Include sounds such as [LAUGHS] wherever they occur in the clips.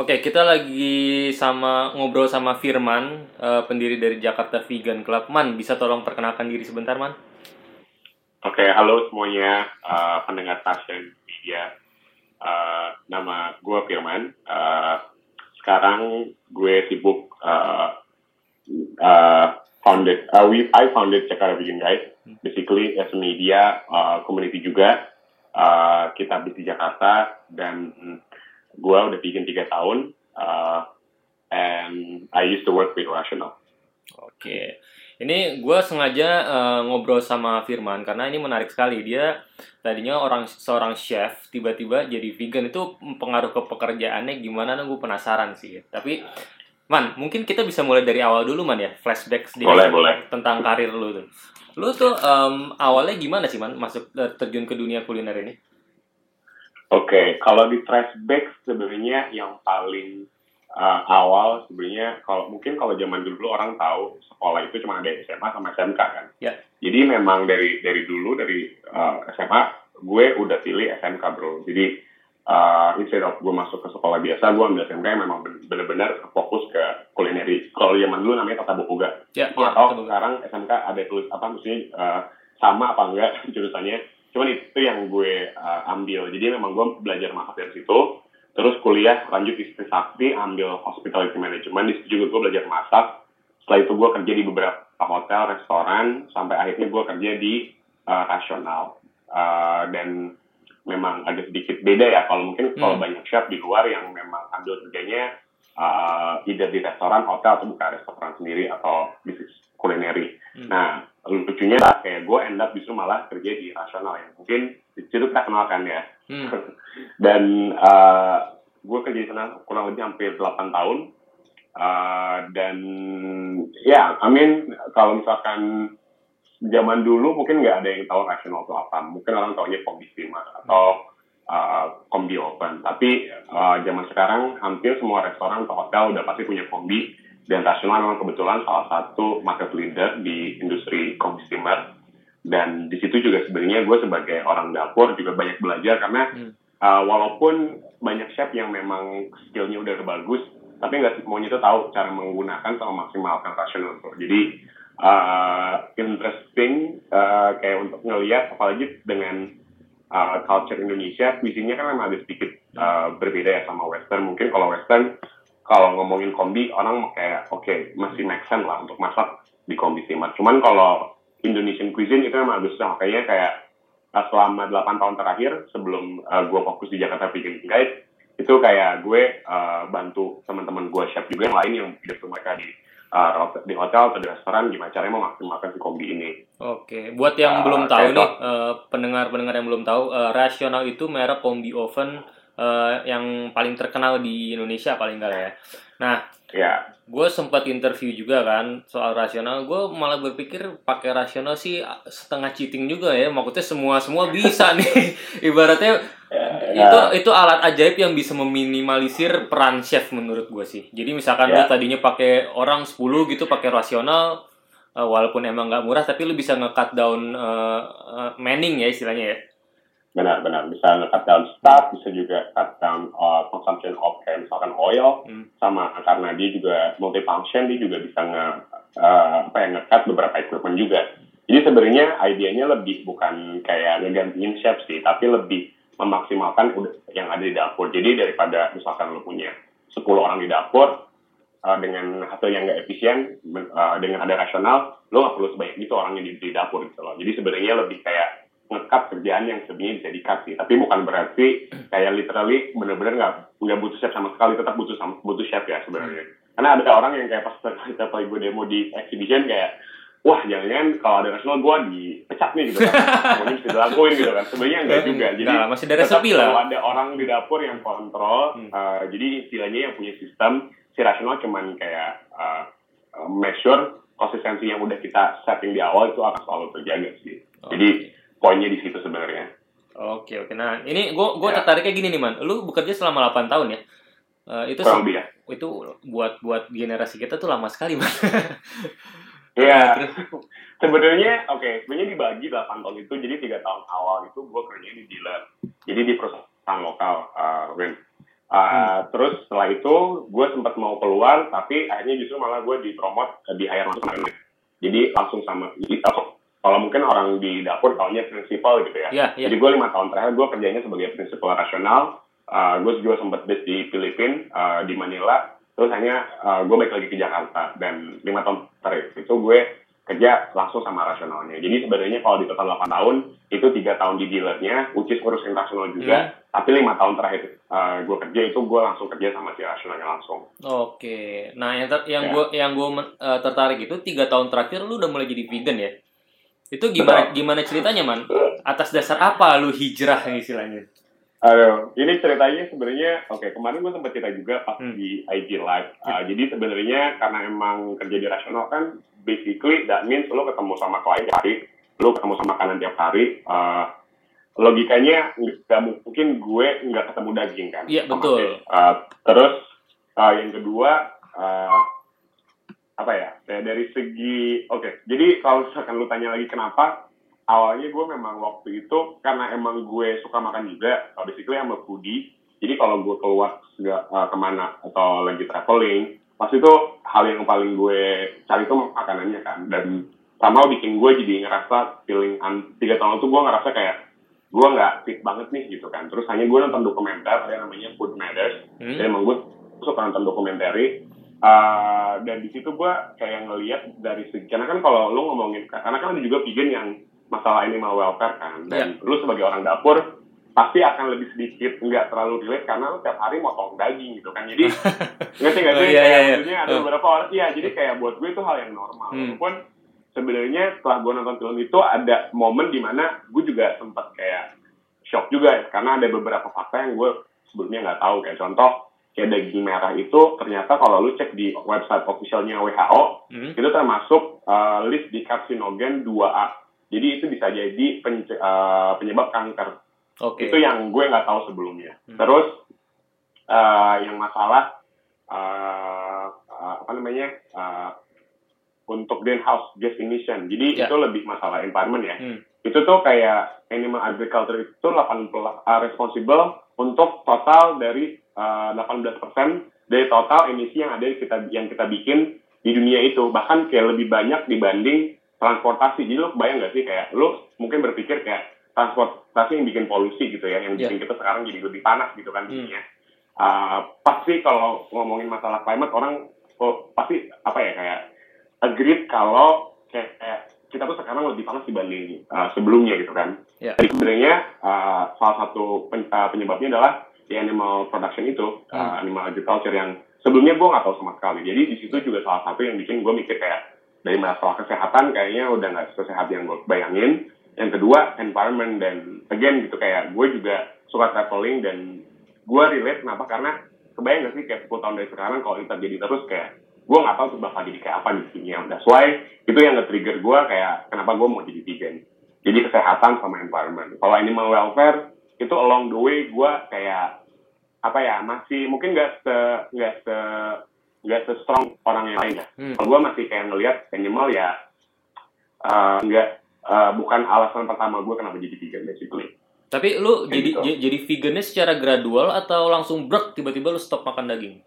Oke, kita lagi sama ngobrol sama Firman, uh, pendiri dari Jakarta Vegan Club. Man, bisa tolong perkenalkan diri sebentar, Man? Oke, halo semuanya uh, pendengar Passion Media. Uh, nama gue Firman. Uh, sekarang gue sibuk uh, uh, founded, uh, we, I founded Jakarta Vegan Guide. Basically, as a media uh, community juga. Uh, kita di Jakarta dan gue udah bikin tiga tahun uh, and I used to work with Rational. Oke, ini gue sengaja uh, ngobrol sama Firman karena ini menarik sekali. Dia tadinya orang seorang chef, tiba-tiba jadi vegan itu pengaruh ke pekerjaannya gimana? Nah, gue penasaran sih. Tapi Man, mungkin kita bisa mulai dari awal dulu man ya, flashback sedikit boleh, boleh. tentang karir lu tuh. Lu tuh um, awalnya gimana sih man masuk terjun ke dunia kuliner ini? Oke, okay, kalau di flashback sebenarnya yang paling uh, awal sebenarnya kalau mungkin kalau zaman dulu orang tahu sekolah itu cuma ada SMA sama SMK kan. Yeah. Jadi memang dari dari dulu dari uh, SMA gue udah pilih SMK bro. Jadi uh, instead of gue masuk ke sekolah biasa, gue ambil SMK yang memang benar-benar fokus ke kulineri. Kalau zaman dulu namanya tata boga. Yeah, yeah, Atau sekarang SMK ada tulis apa maksudnya uh, sama apa enggak [LAUGHS] jurusannya cuman itu yang gue uh, ambil. Jadi memang gue belajar masak dari situ terus kuliah lanjut di Sakti ambil hospitality management. Di situ juga gue belajar masak. Setelah itu gue kerja di beberapa hotel restoran sampai akhirnya gue kerja di uh, rasional. Uh, dan memang ada sedikit beda ya kalau mungkin hmm. kalau banyak chef di luar yang memang ambil kerjanya uh, either di restoran hotel atau buka restoran sendiri atau bisnis kulineri. Hmm. nah lucunya kayak gue end up justru malah kerja di rasional ya. Mungkin di situ kita kenalkan ya. Hmm. [LAUGHS] dan uh, gue kerja di sana kurang lebih hampir 8 tahun. Uh, dan ya yeah, I mean kalau misalkan zaman dulu mungkin nggak ada yang tahu rasional itu apa. Mungkin orang tahunya kombi steamer atau uh, kombi oven tapi uh, zaman sekarang hampir semua restoran atau hotel udah pasti punya kombi dan Rasional memang kebetulan salah satu market leader di industri consumer. Dan di situ juga sebenarnya gue sebagai orang dapur juga banyak belajar karena hmm. uh, walaupun banyak chef yang memang skillnya udah bagus tapi nggak semuanya itu tahu cara menggunakan sama maksimalkan rasional jadi uh, interesting uh, kayak untuk ngelihat apalagi dengan uh, culture Indonesia cuisine kan memang ada sedikit uh, berbeda ya sama Western. Mungkin kalau Western kalau ngomongin kombi orang kayak oke okay, masih make sense lah untuk masak di kombi steamer. Cuman kalau Indonesian cuisine itu memang agak susah. Makanya kayak selama 8 tahun terakhir sebelum uh, gue fokus di Jakarta Vegan Guide itu kayak gue uh, bantu teman-teman gue chef juga yang lain yang hidup mereka di uh, di hotel atau di restoran gimana caranya memaksimalkan si kombi ini. Oke, buat yang uh, belum tahu nih pendengar-pendengar yang belum tahu, uh, Rasional itu merek kombi oven uh, yang paling terkenal di Indonesia paling enggak ya. Nah, ya. gue sempat interview juga kan soal rasional. Gue malah berpikir pakai rasional sih setengah cheating juga ya. Maksudnya semua semua bisa [LAUGHS] nih. Ibaratnya ya, ya. itu itu alat ajaib yang bisa meminimalisir peran chef menurut gue sih. Jadi misalkan ya. lu tadinya pakai orang 10 gitu pakai rasional uh, walaupun emang nggak murah tapi lu bisa nge-cut down uh, uh, manning ya istilahnya ya benar-benar bisa nge-cut down staff, bisa juga cut down uh, consumption of kayak misalkan oil, hmm. sama karena dia juga multifunction, dia juga bisa nge, uh, apa ya, nge-cut beberapa equipment juga. Jadi sebenarnya idenya lebih bukan kayak ngegantiin chef sih, tapi lebih memaksimalkan yang ada di dapur. Jadi daripada misalkan lo punya 10 orang di dapur, uh, dengan hasil yang nggak efisien, uh, dengan ada rasional, lo nggak perlu sebanyak itu orangnya di, di dapur gitu loh. Jadi sebenarnya lebih kayak ngekat kerjaan yang sebenarnya bisa dikat sih tapi bukan berarti kayak literally bener-bener nggak nggak butuh chef sama sekali tetap butuh sama butuh chef ya sebenarnya. Karena ada orang yang kayak pas kita play gue demo di exhibition kayak wah jangan-jangan kalau ada rasional gue dipecat nih gitu kan. [LAUGHS] Mungkin bisa dilakuin gitu kan. Sebenarnya enggak juga. Jadi nah, masih ada resepi lah. ada orang di dapur yang kontrol hmm. uh, jadi istilahnya yang punya sistem si rasional cuman kayak uh, make sure konsistensi yang udah kita setting di awal itu akan selalu terjaga sih. Okay. jadi poinnya di situ sebenarnya. Oke oke. Nah ini gue gue ya. tertarik kayak gini nih man. Lu bekerja selama 8 tahun ya. Uh, itu ya. itu buat buat generasi kita tuh lama sekali man. [LAUGHS] Iya. [LAUGHS] sebenarnya oke. Okay, sebenarnya dibagi 8 tahun itu jadi tiga tahun awal itu gue kerja di dealer. Jadi di perusahaan lokal. Uh, Uh, Terus setelah itu gue sempat mau keluar, tapi akhirnya justru malah gue dipromot di hire langsung sama Jadi langsung sama kalau mungkin orang di dapur taunya prinsipal gitu ya. Iya, iya. Jadi gue lima tahun terakhir gue kerjanya sebagai prinsipal rasional. Uh, gue juga sempat base di Filipina, uh, di Manila. Terus hanya uh, gue balik lagi ke Jakarta. Dan lima tahun terakhir itu gue kerja langsung sama rasionalnya. Jadi sebenarnya kalau di total 8 tahun, itu tiga tahun di dealernya, which is ngurusin rasional juga. Tapi lima tahun terakhir uh, gue kerja itu gue langsung kerja sama si rasionalnya langsung. Oke. Nah, yang ter- yang Ya. gue yang gue tertarik itu tiga tahun terakhir lu udah mulai jadi vegan ya. Itu gimana gimana ceritanya man? Atas dasar apa lu hijrah istilahnya? Aduh, ini ceritanya sebenarnya, oke kemarin gue sempat cerita juga pas Hmm. di IG Live. Uh, jadi sebenarnya karena emang kerja di rasional kan, basically that means lo ketemu sama klien tiap hari, lo ketemu sama makanan tiap hari. Uh, logikanya nggak mungkin gue nggak ketemu daging kan. Iya, betul. Uh, terus uh, yang kedua, uh, apa ya? Dari segi, oke. Jadi kalau misalkan lu tanya lagi kenapa, awalnya gue memang waktu itu karena emang gue suka makan juga, uh, basically I'm a foodie. Jadi kalau gue keluar segala, uh, ke mana atau lagi traveling, pasti itu hal yang paling gue cari itu makanannya kan. Dan sama bikin gue jadi ngerasa feeling un- tiga tahun itu gue ngerasa kayak gue nggak fit banget nih gitu kan. Terus hanya gue nonton dokumenter ada yang namanya Food Matters. Hmm? Dan emang gue suka nonton dokumenter. Uh, dan di situ gue kayak ngeliat dari segi karena kan kalau lu ngomongin karena kan ada juga vegan yang masalah animal welfare kan dan lu sebagai orang dapur pasti akan lebih sedikit nggak terlalu relate karena lu tiap hari motong daging gitu kan. Jadi [LAUGHS] ngerti nggak sih? Oh, iya, kayak iya, iya. maksudnya ada beberapa orang iya jadi kayak buat gue itu hal yang normal. Hmm. walaupun sebenarnya setelah gue nonton film itu ada momen di mana gue juga sempat kayak shock juga ya karena ada beberapa fakta yang gue sebelumnya nggak tahu. Kayak contoh kayak daging merah itu ternyata kalau lu cek di website officialnya WHO Hmm? itu termasuk uh, list di karsinogen 2A jadi itu bisa jadi pence- uh, penyebab kanker Oke. itu yang gue nggak tahu sebelumnya. Hmm. Terus uh, yang masalah uh, uh, apa namanya uh, untuk greenhouse gas emission. Jadi Ya. itu lebih masalah environment ya. Hmm. Itu tuh kayak animal agriculture itu 80 uh, responsible untuk total dari uh, 18% dari total emisi yang ada di kita yang kita bikin di dunia itu. Bahkan kayak lebih banyak dibanding transportasi. Jadi lo bayang nggak sih kayak lo mungkin berpikir kayak transportasi yang bikin polusi gitu ya, yang Ya. bikin kita sekarang jadi lebih panas gitu kan Hmm. dunia. Uh, pasti kalau ngomongin masalah climate orang oh, pasti apa ya kayak agreed kalau kayak, kayak kita tuh sekarang lebih panas dibanding uh, sebelumnya gitu kan. Ya. Jadi sebenarnya uh, salah satu pen- uh, penyebabnya adalah di animal production itu, uh, Hmm. animal agriculture yang sebelumnya gue nggak tahu sama sekali. Jadi di situ juga salah satu yang bikin gue mikir kayak dari masalah kesehatan kayaknya udah nggak sesehat yang gue bayangin. Yang kedua environment dan again gitu kayak gue juga suka traveling dan gue relate kenapa karena kebayang gak sih kayak 10 tahun dari sekarang kalau ini terjadi terus kayak gue nggak tahu tuh bakal jadi kayak apa di dunia that's why itu yang nge-trigger gue kayak kenapa gue mau jadi vegan jadi kesehatan sama environment kalau animal welfare itu along the way gue kayak apa ya masih mungkin nggak se nggak se nggak se strong orang yang lain ya Hmm. kalau gue masih kayak ngelihat animal ya eh, nggak eh, bukan alasan pertama gue kenapa jadi vegan basically Tapi lu Kayak jadi gitu. j- jadi vegannya secara gradual atau langsung brek tiba-tiba lu stop makan daging?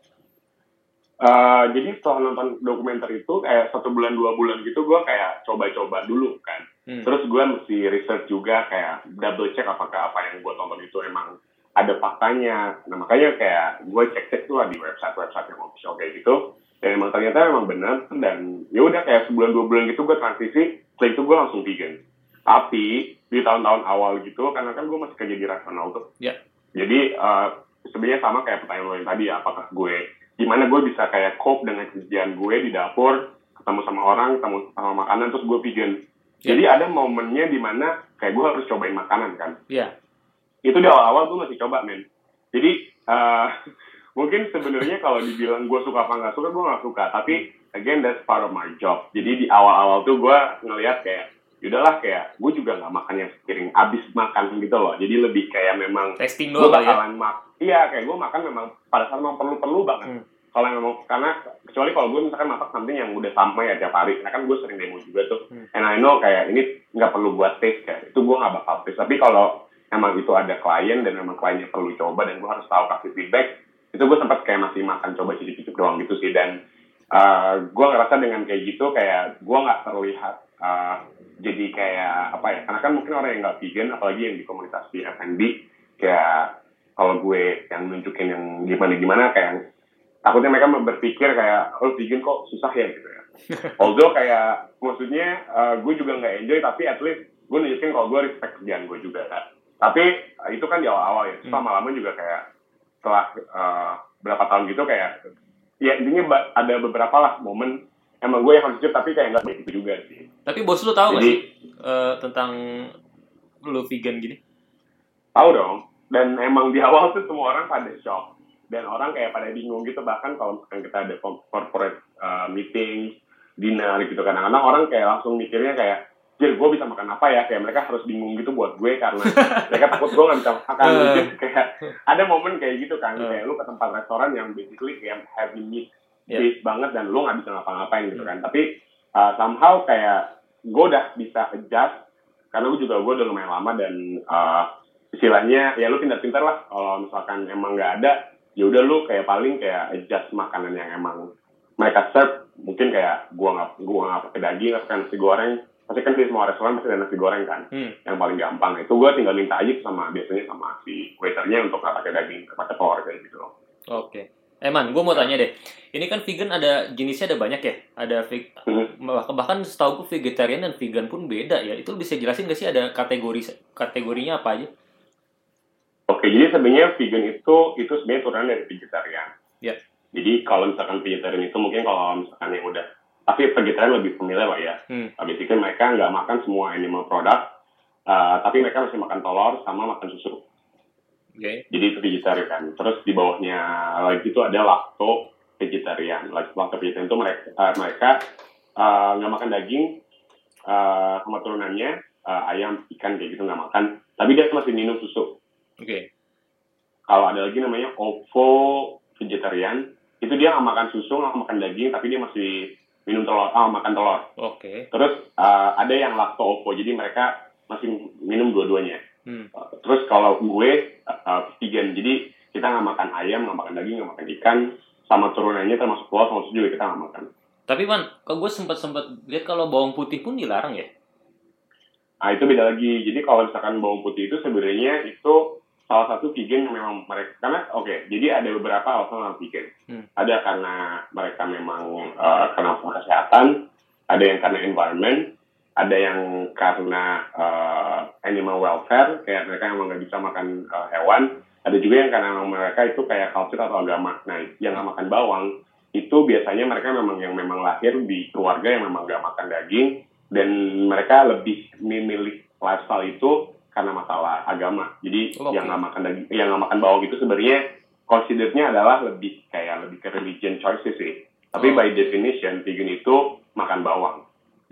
Eh, jadi setelah nonton dokumenter itu kayak satu bulan dua bulan gitu gue kayak coba-coba dulu kan Hmm. terus gue mesti research juga kayak double check apakah apa yang gue tonton itu emang ada faktanya nah makanya kayak gue cek cek tuh lah di website website yang official kayak gitu dan emang ternyata emang benar dan ya udah kayak sebulan dua bulan gitu gue transisi setelah itu gue langsung vegan tapi di tahun-tahun awal gitu karena kan gue masih kerja di rasional tuh Ya. jadi eh, sebenarnya sama kayak pertanyaan lo yang tadi ya apakah gue gimana gue bisa kayak cope dengan kerjaan gue di dapur ketemu sama orang ketemu sama makanan terus gue vegan Ya. jadi ada momennya di mana kayak gue harus cobain makanan kan Iya. Itu di awal-awal gue masih coba men. Jadi eh, [LAUGHS] mungkin sebenarnya kalau dibilang gue suka apa nggak suka gue nggak suka. Tapi again that's part of my job. Jadi di awal-awal tuh gue ngelihat kayak yaudahlah kayak gue juga nggak makan yang sepiring abis makan gitu loh. Jadi lebih kayak memang Testing ya. bakalan mak iya kayak gue makan memang pada saat memang perlu-perlu banget. Hmm. kalau memang karena kecuali kalau gue misalkan masak something yang udah sama ya tiap hari. Karena kan gue sering demo juga tuh. Hmm. and I know kayak ini nggak perlu buat taste kayak itu gue nggak bakal taste. Tapi kalau emang itu ada klien dan memang kliennya perlu coba dan gue harus tahu kasih feedback. Itu gue sempat kayak masih makan coba cicip-cicip doang gitu sih dan uh, gue ngerasa dengan kayak gitu kayak gue nggak terlihat uh, jadi kayak apa ya karena kan mungkin orang yang nggak vegan apalagi yang di komunitas di F&B kayak kalau gue yang nunjukin yang gimana gimana kayak takutnya mereka berpikir kayak oh vegan kok susah ya? Gitu ya. [LAUGHS] Although kayak maksudnya uh, gue juga nggak enjoy tapi at least gue nunjukin kalau gue respect kerjaan gue juga kan tapi uh, itu kan di awal-awal ya. Terus lama-lama juga kayak setelah uh, berapa tahun gitu kayak ya intinya ada beberapa lah momen emang gue yang harus tapi kayak nggak begitu juga sih. Tapi bos lu tahu Jadi, gak sih uh, tentang lu vegan gini? Tahu dong. Dan emang di awal tuh semua orang pada shock. Dan orang kayak pada bingung gitu. Bahkan kalau misalkan kita ada corporate uh, meeting dinner gitu. Kadang-kadang orang kayak langsung mikirnya kayak Jir, gue bisa makan apa ya? Kayak mereka harus bingung gitu buat gue karena [LAUGHS] mereka takut gue gak bisa makan. Uh. kayak ada momen kayak gitu kan, uh. kayak lu ke tempat restoran yang basically kayak heavy meat yeah. banget dan lu gak bisa ngapa-ngapain gitu kan. Tapi uh, somehow kayak gue udah bisa adjust karena gue juga gue udah lumayan lama dan uh, istilahnya ya lu pintar-pintar lah kalau misalkan emang nggak ada ya udah lu kayak paling kayak adjust makanan yang emang mereka serve mungkin kayak gua nggak gua nggak pakai daging atau nasi goreng pasti kan di semua restoran pasti ada nasi goreng kan hmm. yang paling gampang itu gua tinggal minta aja sama biasanya sama si waiternya untuk nggak pakai daging pakai telur kayak gitu loh oke okay. Eman, gue mau tanya deh. Ini kan vegan ada jenisnya ada banyak ya. Ada veg, hmm. bahkan setahu gue vegetarian dan vegan pun beda ya. Itu bisa jelasin gak sih ada kategori kategorinya apa aja? Oke, jadi sebenarnya vegan itu itu sebenarnya turunan dari vegetarian. Yeah. Jadi kalau misalkan vegetarian itu mungkin kalau misalkan yang udah, tapi vegetarian lebih familiar lah ya. Hmm. Basically mereka nggak makan semua animal product, uh, tapi mereka masih makan telur sama makan susu. Okay. Jadi itu vegetarian kan. Terus di bawahnya lagi itu ada lacto vegetarian. Lacto vegetarian itu mereka uh, mereka nggak uh, makan daging uh, sama turunannya uh, ayam, ikan kayak gitu nggak makan. Tapi dia masih minum susu. Oke. Okay. Kalau ada lagi namanya ovo vegetarian, itu dia nggak makan susu, nggak makan daging, tapi dia masih minum telur, ah makan telur. Oke. Okay. Terus uh, ada yang lacto ovo, jadi mereka masih minum dua-duanya. Hmm. Uh, terus kalau gue uh, vegan, jadi kita nggak makan ayam, nggak makan daging, nggak makan ikan, sama turunannya termasuk telur, sama juga kita nggak makan. Tapi man, kok gue sempat sempat lihat kalau bawang putih pun dilarang ya? Ah itu beda lagi. Jadi kalau misalkan bawang putih itu sebenarnya itu salah satu vegan yang memang mereka karena oke okay, jadi ada beberapa alasan orang vegan hmm. ada karena mereka memang uh, karena kesehatan ada yang karena environment ada yang karena uh, animal welfare kayak mereka emang nggak bisa makan uh, hewan ada juga yang karena memang mereka itu kayak culture atau agama nah yang nggak makan bawang itu biasanya mereka memang yang memang lahir di keluarga yang memang nggak makan daging dan mereka lebih memilih lifestyle itu karena masalah agama. Jadi okay. yang nggak makan daging, yang nggak makan bawang itu sebenarnya considernya adalah lebih kayak lebih ke religion choices sih. Tapi oh. by definition vegan itu makan bawang.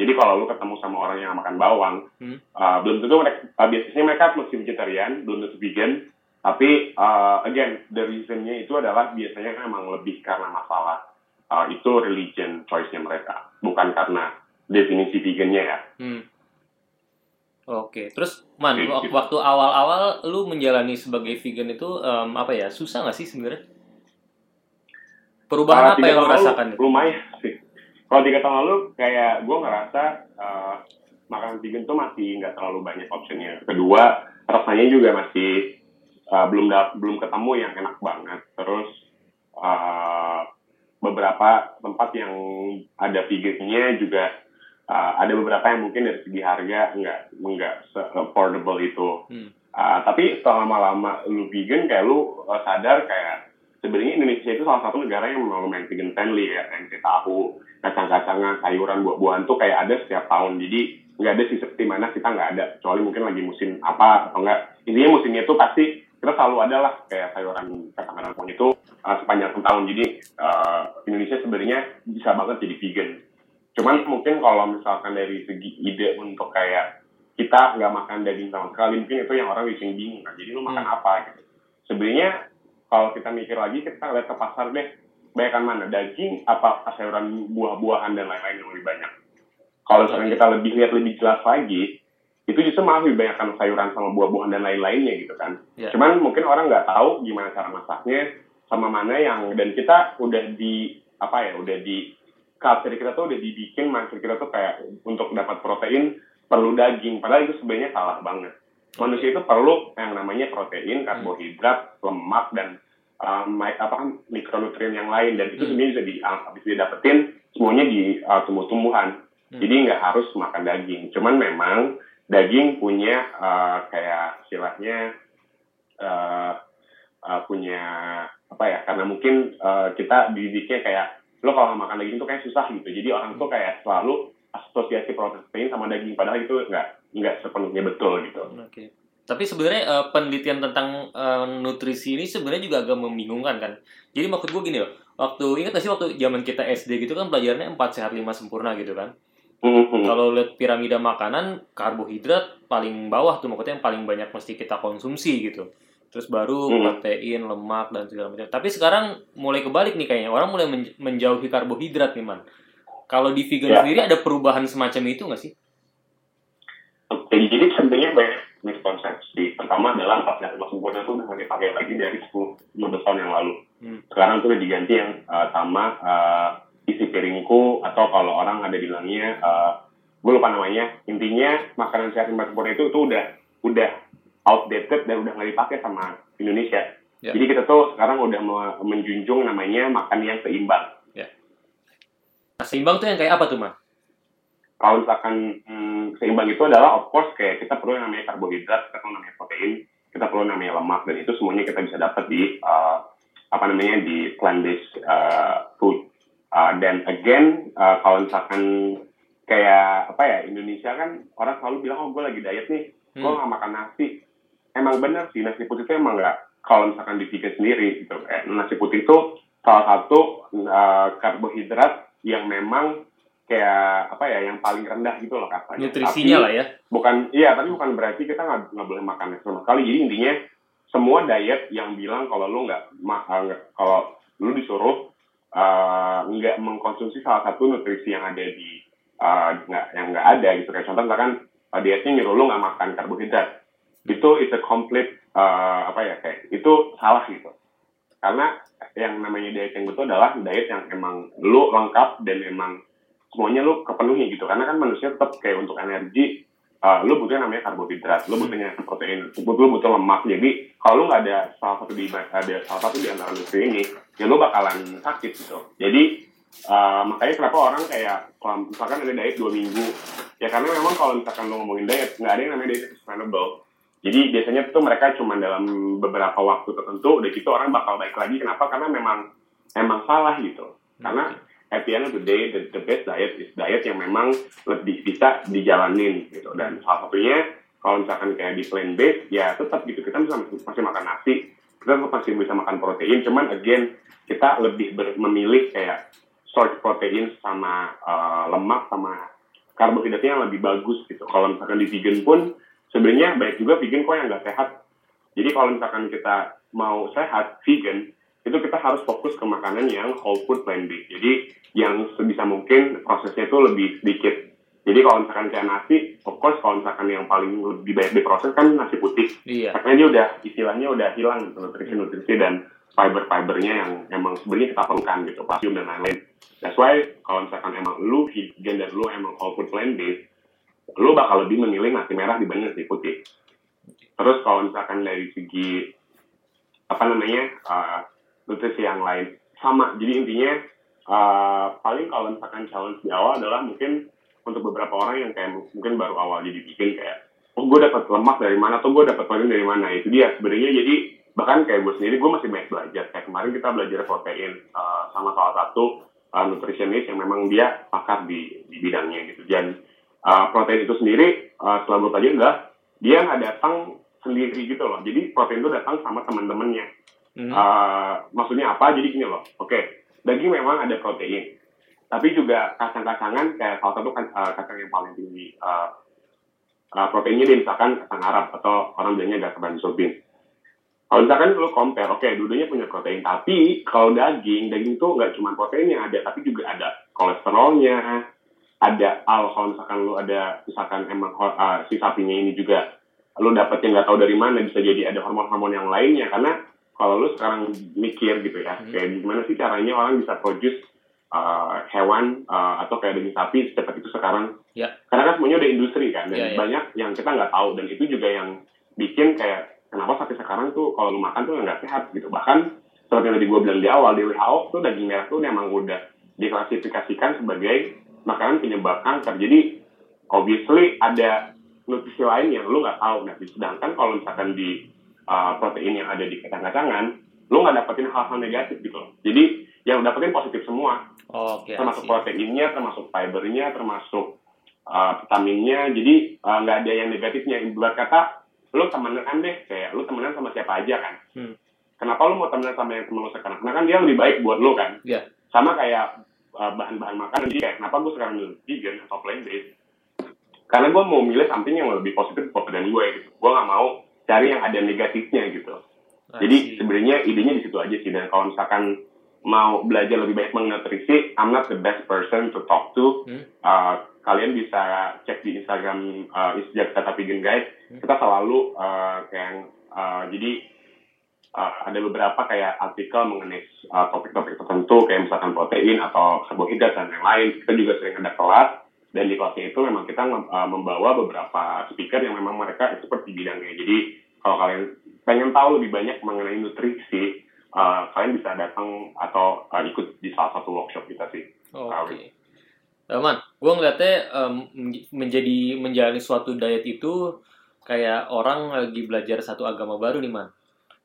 Jadi kalau lu ketemu sama orang yang makan bawang, hmm. uh, belum tentu mereka uh, biasanya mereka masih vegetarian, belum tentu vegan. Tapi uh, again, the reasonnya itu adalah biasanya memang lebih karena masalah uh, itu religion choice-nya mereka, bukan karena definisi vegannya ya. Hmm. Oke, terus man Oke, waktu awal-awal lu menjalani sebagai vegan itu um, apa ya susah nggak sih sebenarnya? Perubahan uh, apa yang lu rasakan? Lumayan sih. Kalau tiga tahun lalu kayak gue ngerasa uh, makanan vegan tuh masih nggak terlalu banyak optionnya. Kedua rasanya juga masih uh, belum belum ketemu yang enak banget. Terus uh, beberapa tempat yang ada vegannya juga uh, ada beberapa yang mungkin dari segi harga nggak nggak affordable itu. Hmm. Uh, tapi setelah lama-lama lu vegan kayak lu uh, sadar kayak sebenarnya Indonesia itu salah satu negara yang memang lumayan vegan friendly ya yang kita tahu kacang-kacangan sayuran buah-buahan tuh kayak ada setiap tahun jadi nggak ada sih seperti mana kita nggak ada kecuali mungkin lagi musim apa atau enggak intinya musimnya itu pasti kita selalu ada lah kayak sayuran kacang-kacangan itu uh, sepanjang tahun jadi uh, Indonesia sebenarnya bisa banget jadi vegan Cuman mungkin kalau misalkan dari segi ide untuk kayak kita nggak makan daging sama sekali, mungkin itu yang orang bikin bingung kan. Jadi lu makan hmm. apa gitu. Sebenarnya kalau kita mikir lagi, kita lihat ke pasar deh, bayangkan mana daging, apa sayuran buah-buahan dan lain-lain yang lebih banyak. Kalau misalkan kita lebih lihat lebih jelas lagi, itu justru malah lebih banyak sayuran sama buah-buahan dan lain-lainnya gitu kan. Yeah. Cuman mungkin orang nggak tahu gimana cara masaknya, sama mana yang dan kita udah di apa ya udah di culture kita tuh udah dibikin mindset kita tuh kayak untuk dapat protein perlu daging. Padahal itu sebenarnya salah banget. Manusia itu perlu yang namanya protein karbohidrat lemak dan um, apa mikronutrien yang lain. Dan itu Hmm. sebenarnya bisa di bisa didapetin semuanya di uh, tumbuh-tumbuhan. Hmm. jadi nggak harus makan daging. Cuman memang daging punya uh, kayak istilahnya uh, uh, punya apa ya karena mungkin uh, kita dididiknya kayak lo kalau makan daging itu kayak susah gitu jadi orang tuh kayak selalu asosiasi protein sama daging padahal itu nggak nggak sepenuhnya betul gitu Oke. Tapi sebenarnya eh, penelitian tentang eh, nutrisi ini sebenarnya juga agak membingungkan kan. Jadi maksud gue gini loh. Waktu ingat gak sih waktu zaman kita SD gitu kan pelajarannya 4 sehat 5 sempurna gitu kan. Mhm. Kalau lihat piramida makanan, karbohidrat paling bawah tuh maksudnya yang paling banyak mesti kita konsumsi gitu. Terus baru Hmm. protein, lemak dan segala macam. Tapi sekarang mulai kebalik nih kayaknya orang mulai menj- menjauhi karbohidrat nih man. Kalau di vegan Ya. sendiri ada perubahan semacam itu nggak sih? Oke, jadi sebenarnya banyak miskonsepsi. Pertama adalah lima sempurna itu udah nggak dipakai lagi dari 10 15 tahun yang lalu. Hmm. Sekarang tuh udah diganti yang uh, sama uh, isi piringku atau kalau orang ada bilangnya uh, gue lupa namanya. Intinya makanan sehat sempurna itu tuh udah udah outdated dan udah nggak dipakai sama Indonesia. Ya. Jadi kita tuh sekarang udah me- menjunjung namanya makan yang seimbang. Nah, seimbang tuh yang kayak apa tuh man? kalau misalkan hmm, seimbang itu adalah of course kayak kita perlu yang namanya karbohidrat, kita perlu namanya protein, kita perlu namanya lemak dan itu semuanya kita bisa dapat di uh, apa namanya di plant based uh, food. Uh, dan again uh, kalau misalkan kayak apa ya Indonesia kan orang selalu bilang oh gue lagi diet nih, gue Hmm. nggak makan nasi. Emang bener sih nasi putih itu emang nggak kalau misalkan di vegan sendiri gitu. Eh, nasi putih itu salah satu uh, karbohidrat yang memang kayak apa ya yang paling rendah gitu loh katanya. Nutrisinya Tapi lah ya. Bukan iya tapi bukan berarti kita nggak boleh makan sama sekali. Jadi intinya semua diet yang bilang kalau lu nggak ma- uh, nggak- kalau lu disuruh uh, nggak mengkonsumsi salah satu nutrisi yang ada di uh, nggak yang nggak ada gitu kayak contoh misalkan uh, dietnya nyuruh lu nggak makan karbohidrat itu it's a complete uh, apa ya kayak itu salah gitu. Karena yang namanya diet yang betul adalah diet yang emang lu lengkap dan emang semuanya lu kepenuhi gitu. Karena kan manusia tetap kayak untuk energi uh, lu butuh namanya karbohidrat lu butuhnya protein lu butuh, lu butuh lemak. Jadi kalau lu nggak ada salah satu di ada salah satu di antara nutri ini ya lu bakalan sakit gitu. Jadi uh, makanya kenapa orang kayak kalau misalkan ada diet dua minggu ya karena memang kalau misalkan lu ngomongin diet nggak ada yang namanya diet sustainable jadi biasanya tuh mereka cuma dalam beberapa waktu tertentu udah gitu orang bakal baik lagi. Kenapa? Karena memang emang salah gitu. Karena at the end of the day the, the best diet is diet yang memang lebih bisa dijalanin gitu. Dan salah satunya kalau misalkan kayak di plant based ya tetap gitu. Kita bisa masih makan nasi kita tetap masih bisa makan protein. Cuman again kita lebih ber- memilih kayak source protein sama uh, lemak sama karbohidratnya yang lebih bagus gitu. Kalau misalkan di vegan pun sebenarnya banyak juga vegan kok yang nggak sehat jadi kalau misalkan kita mau sehat vegan itu kita harus fokus ke makanan yang whole food plant based jadi yang sebisa mungkin prosesnya itu lebih sedikit jadi kalau misalkan kayak nasi of course kalau misalkan yang paling lebih banyak diproses kan nasi putih Iya. karena dia udah istilahnya udah hilang gitu, nutrisi-nutrisi dan fiber-fibernya yang emang sebenarnya kita perlukan gitu, kalsium dan lain-lain. That's why kalau misalkan emang lu vegan dan lu emang whole food plant based, lu bakal lebih memilih nasi merah dibanding nasi putih. Terus kalau misalkan dari segi apa namanya uh, nutrisi yang lain. Sama, jadi intinya uh, paling kalau misalkan challenge di awal adalah mungkin untuk beberapa orang yang kayak mungkin baru awal jadi bikin kayak oh gue dapat lemak dari mana atau gue dapat protein dari mana? Itu dia sebenarnya. Jadi bahkan kayak gue sendiri gue masih banyak belajar. Kayak kemarin kita belajar protein uh, sama salah satu uh, nutritionist yang memang dia pakar di, di bidangnya gitu. Dan uh, protein itu sendiri uh, setelah gue pelajari adalah dia nggak datang sendiri gitu loh jadi protein itu datang sama teman-temannya Hmm. Uh, maksudnya apa? Jadi gini loh. Oke, daging memang ada protein, tapi juga kacang-kacangan kayak salah satu kan, uh, kacang yang paling tinggi uh, uh, proteinnya dia misalkan kacang Arab atau orang bilangnya gak sobin. Kalau misalkan lu compare, oke, dua-duanya punya protein, tapi kalau daging, daging itu nggak cuma protein yang ada, tapi juga ada kolesterolnya, ada al, kalau misalkan lu ada, misalkan emang uh, si sapinya ini juga lu dapetnya nggak tahu dari mana, bisa jadi ada hormon-hormon yang lainnya, karena kalau lu sekarang mikir gitu ya, Hmm. kayak gimana sih caranya orang bisa produce uh, hewan uh, atau kayak daging sapi secepat itu sekarang? Ya. Karena kan semuanya udah industri kan, dan Ya, ya. banyak yang kita nggak tahu dan itu juga yang bikin kayak kenapa sapi sekarang tuh kalau lu makan tuh nggak sehat gitu. Bahkan seperti yang tadi gue bilang di awal di WHO tuh daging merah tuh memang udah diklasifikasikan sebagai makanan penyebab kanker. Jadi obviously ada nutrisi lain yang lu nggak tahu. Nah, sedangkan kalau misalkan di uh, protein yang ada di kacang-kacangan, lu nggak dapetin hal-hal negatif gitu loh. Jadi yang lu dapetin positif semua, Oke, termasuk I see. proteinnya, termasuk fibernya, termasuk uh, vitaminnya. Jadi uh, nggak ada yang negatifnya. Buat kata, lu temenan deh, kayak lu temenan sama siapa aja kan. Hmm. Kenapa lu mau temenan sama yang temen lu sekarang? Karena kan dia lebih baik buat lu kan. Iya. Sama kayak uh, bahan-bahan makanan. Jadi kayak kenapa gue sekarang milih vegan atau plant based? Karena gue mau milih something yang lebih positif buat badan gue gitu. Gue nggak mau cari yang ada negatifnya gitu. I Jadi see. sebenarnya idenya di situ aja sih. Dan kalau misalkan mau belajar lebih baik mengenai nutrisi, I'm not the best person to talk to. Hmm. Uh, kalian bisa cek di Instagram uh, Instagram Kata Vegan Guys. Hmm. Kita selalu uh, kayak uh, jadi uh, ada beberapa kayak artikel mengenai uh, topik-topik tertentu kayak misalkan protein atau karbohidrat dan yang lain. Kita juga sering ada kelas dan di kelasnya itu memang kita uh, membawa beberapa speaker yang memang mereka expert di bidangnya. Jadi kalau kalian pengen tahu lebih banyak mengenai nutrisi, uh, kalian bisa datang atau uh, ikut di salah satu workshop kita sih. Oke. Teman, gue ngeliatnya em, menjadi menjalani suatu diet itu kayak orang lagi belajar satu agama baru nih man.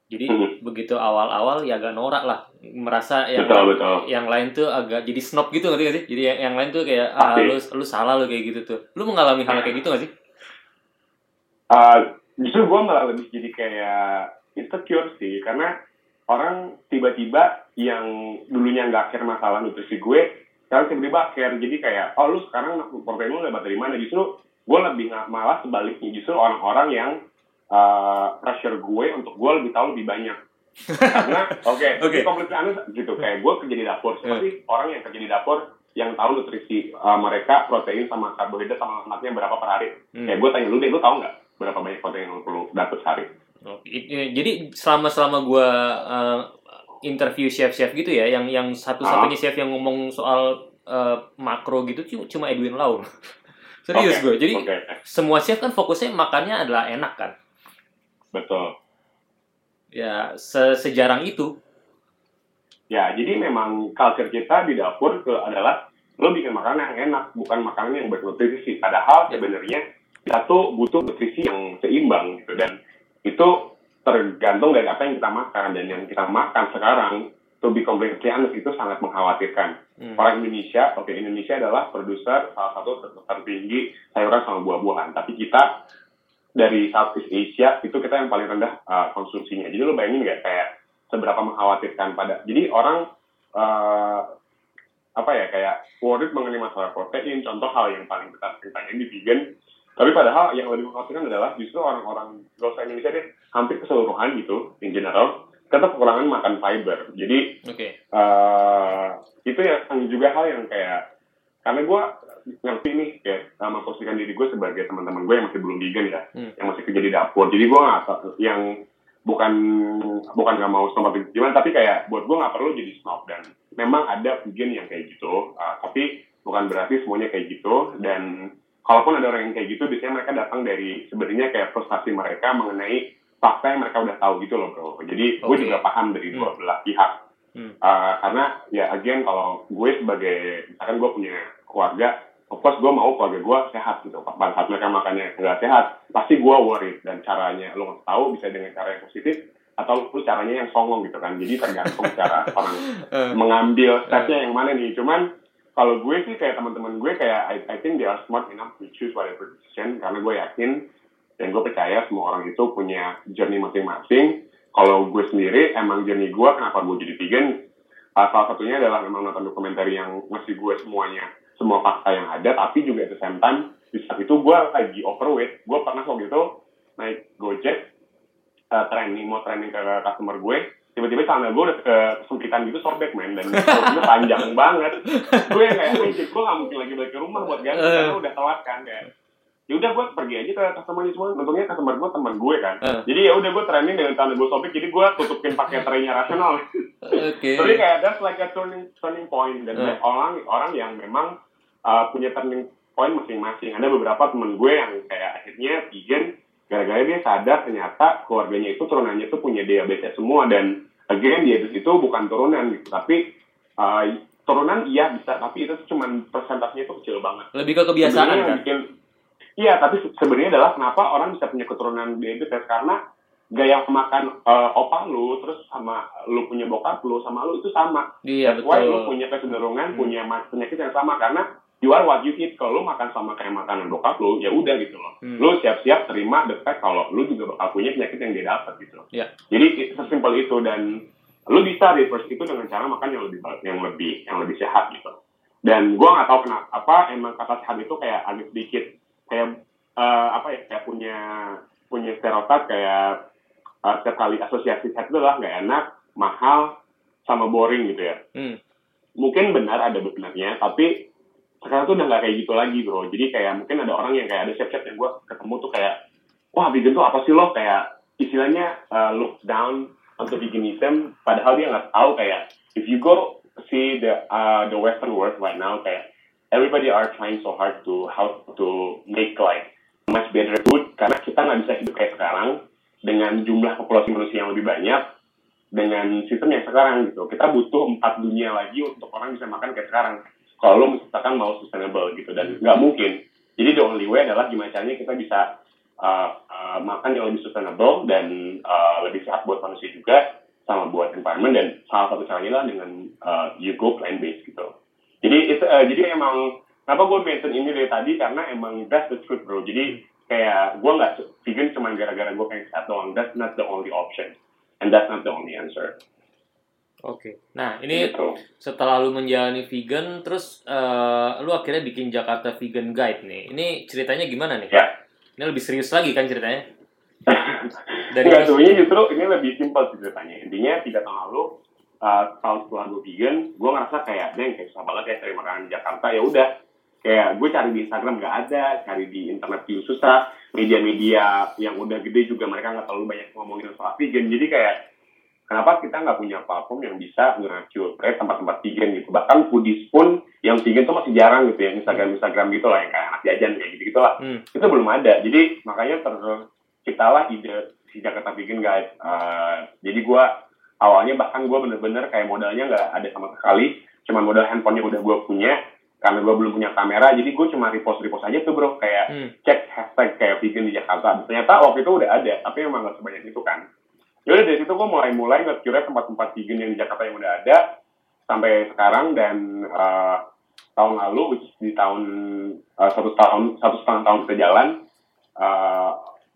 Jadi Mhm. begitu awal-awal ya agak norak lah, merasa yang betul betul. yang lain tuh agak jadi snob gitu ngerti gak sih? Jadi yang, yang lain tuh kayak ah Pasti. lu lu salah lu kayak gitu tuh. Lu mengalami hal kayak gitu gak sih? Uh, justru gue malah lebih jadi kayak insecure sih karena orang tiba-tiba yang dulunya nggak care masalah nutrisi gue sekarang tiba-tiba care jadi kayak oh lu sekarang protein lu dapat dari mana justru gue lebih malah sebaliknya justru orang-orang yang uh, pressure gue untuk gue lebih tahu lebih banyak karena [LAUGHS] oke Oke. okay. completely honest gitu kayak gue kerja di dapur seperti orang yang kerja di dapur yang tahu nutrisi uh, mereka protein sama karbohidrat sama lemaknya berapa per hari Hmm. Kayak gue tanya lu deh, lu tahu nggak berapa banyak protein yang lu perlu dapat sehari? I- Jadi selama selama gue interview chef-chef gitu ya, yang yang satu-satunya chef yang ngomong soal eh, makro gitu cu- cuma Edwin Lau. [LAUGHS] Serius Oke, gue. Jadi Oke, semua chef kan fokusnya makannya adalah enak kan. Betul. Ya se- sejarang itu. Ya, jadi memang culture kita di dapur ke adalah lo bikin makanan yang enak, bukan makanan yang bernutrisi. Padahal Ya. sebenarnya kita tuh butuh nutrisi yang seimbang gitu dan itu tergantung dari apa yang kita makan dan yang kita makan sekarang to be completely honest itu sangat mengkhawatirkan. Hmm. Orang Indonesia, oke Indonesia adalah produser salah satu tertinggi sayuran sama buah-buahan, tapi kita dari Southeast Asia itu kita yang paling rendah uh, konsumsinya. Jadi lo bayangin nggak kayak seberapa mengkhawatirkan pada. Jadi orang uh, apa ya kayak worried mengenai masalah protein. Contoh hal yang paling kita sering tanyain di vegan. Tapi padahal yang lebih mengkhawatirkan adalah justru orang-orang gak usah Indonesia deh, hampir keseluruhan gitu in general, kita kekurangan makan fiber. Jadi Oke. eh itu yang juga hal yang kayak karena gue ngerti nih kayak uh, memposisikan diri gue sebagai teman-teman gue yang masih belum vegan ya, Hmm. yang masih kerja di dapur. Jadi gue nggak yang bukan bukan nggak mau snob gimana, tapi kayak buat gue nggak perlu jadi snob dan memang ada vegan yang kayak gitu, uh, tapi bukan berarti semuanya kayak gitu dan kalaupun ada orang yang kayak gitu, biasanya mereka datang dari sebenarnya kayak frustasi mereka mengenai fakta yang mereka udah tahu gitu loh bro. Jadi gue Oke. juga paham dari dua belah pihak. Hmm. Uh, karena ya again kalau gue sebagai misalkan gue punya keluarga, of course gue mau keluarga gue sehat gitu. Pada saat mereka makannya nggak sehat, pasti gue worried dan caranya lo nggak tahu bisa dengan cara yang positif atau lu caranya yang songong gitu kan. Jadi tergantung cara [LAUGHS] orang Eh, mengambil stepnya yang mana nih. Cuman kalau gue sih kayak teman-teman gue kayak I, I think they are smart enough to choose whatever decision karena gue yakin dan gue percaya semua orang itu punya journey masing-masing. Kalau gue sendiri emang journey gue kenapa gue jadi vegan uh, salah satunya adalah memang nonton dokumenter yang ngasih gue semuanya semua fakta yang ada tapi juga at the same time di saat itu gue lagi overweight. Gue pernah waktu itu naik gojek uh, training mau training ke customer gue. Tiba-tiba celana gue udah kesempitan gitu sobek men. Dan itu panjang [LAUGHS] banget. Gue kayak anjir gue gak mungkin lagi balik ke rumah buat ganti Eh. karena udah telat kan kayak. Ya udah gue pergi aja ke customer semua. Untungnya customer gue teman gue kan. Eh. jadi ya udah gue training dengan tanda gue sobek jadi gue tutupin pakai traynya rasional. [LAUGHS] Oke. jadi kayak that's like a turning turning point. Dan Eh. orang orang yang memang uh, punya turning point masing-masing. Ada beberapa temen gue yang kayak akhirnya vegan gara-gara dia sadar ternyata keluarganya itu turunannya itu punya diabetes semua. Dan again diabetes itu bukan turunan gitu. Tapi uh, turunan iya bisa tapi itu cuman persentasenya itu kecil banget. Lebih ke kebiasaan Sebenarnya kan? bikin iya tapi se- sebenarnya adalah kenapa orang bisa punya keturunan diabetes. Karena gaya makan uh, opa lu terus sama lu punya bokap lu sama lu itu sama. Iya That's why lu betul. punya kecenderungan Hmm. punya penyakit yang sama. Karena you are what you eat kalau lu makan sama kayak makanan bokap lu ya udah gitu loh Hmm. lu siap-siap terima the fact kalau lu juga bakal punya penyakit yang dia dapat gitu Iya. jadi it- sesimpel itu dan lu bisa reverse itu dengan cara makan yang lebih yang lebih yang lebih sehat gitu dan gua nggak tahu kenapa apa emang kata sehat itu kayak agak sedikit kayak eh, apa ya kayak punya punya stereotip kayak setiap kali asosiasi sehat itu adalah nggak enak mahal sama boring gitu ya Hmm. mungkin benar ada benarnya tapi sekarang tuh udah nggak kayak gitu lagi bro jadi kayak mungkin ada orang yang kayak ada chef-chef yang gue ketemu tuh kayak wah vegan tuh apa sih lo kayak istilahnya uh, look down untuk veganism padahal dia nggak tahu kayak if you go see the uh, the western world right now kayak everybody are trying so hard to how to make like much better food karena kita nggak bisa hidup kayak sekarang dengan jumlah populasi manusia yang lebih banyak dengan sistem yang sekarang gitu. Kita butuh empat dunia lagi untuk orang bisa makan kayak sekarang. Kalau lo misalkan mau sustainable gitu dan nggak mungkin. Jadi the only way adalah gimana caranya kita bisa uh, uh, makan yang lebih sustainable dan uh, lebih sehat buat manusia juga sama buat environment dan salah satu caranya adalah dengan uh, you go plant based gitu. Jadi itu uh, jadi emang kenapa gue mention ini dari tadi karena emang that's the truth bro. Jadi kayak gue nggak vegan cuma gara-gara gue pengen sehat doang. That's not the only option and that's not the only answer. Oke. Nah ini Gitu. setelah lu menjalani vegan, terus eh, lu akhirnya bikin Jakarta Vegan Guide nih. Ini ceritanya gimana nih? Ya. Ini lebih serius lagi kan ceritanya? [LAUGHS] Dari Enggak, sebenarnya justru ini lebih simpel sih ceritanya. Intinya tiga tahun lalu, uh, tahun setelah gue vegan, gue ngerasa kayak, deng, kayak susah banget ya cari makanan di Jakarta. Ya udah, kayak gue cari di Instagram nggak ada, cari di internet view susah, media-media yang udah gede juga mereka nggak terlalu banyak ngomongin soal vegan. Jadi kayak, kenapa kita nggak punya platform yang bisa nge-curate tempat-tempat vegan gitu. Bahkan foodies pun yang vegan tuh masih jarang gitu ya, Instagram-Instagram gitu lah, yang kayak anak jajan kayak gitu-gitu lah. Hmm. itu belum ada. Jadi makanya terciptalah ide si Jakarta Vegan Guide Uh, jadi gua awalnya bahkan gua bener-bener kayak modalnya nggak ada sama sekali. Cuma modal handphonenya udah gua punya. Karena gua belum punya kamera jadi gua cuma repost repost aja tuh bro. Kayak Hmm. cek hashtag kayak vegan di Jakarta. Ternyata waktu itu udah ada tapi emang nggak sebanyak itu kan Yaudah dari situ gua mulai-mulai nge-curate tempat-tempat vegan yang di Jakarta yang udah ada sampai sekarang dan uh, tahun lalu di tahun uh, satu tahun satu setengah tahun kita jalan uh,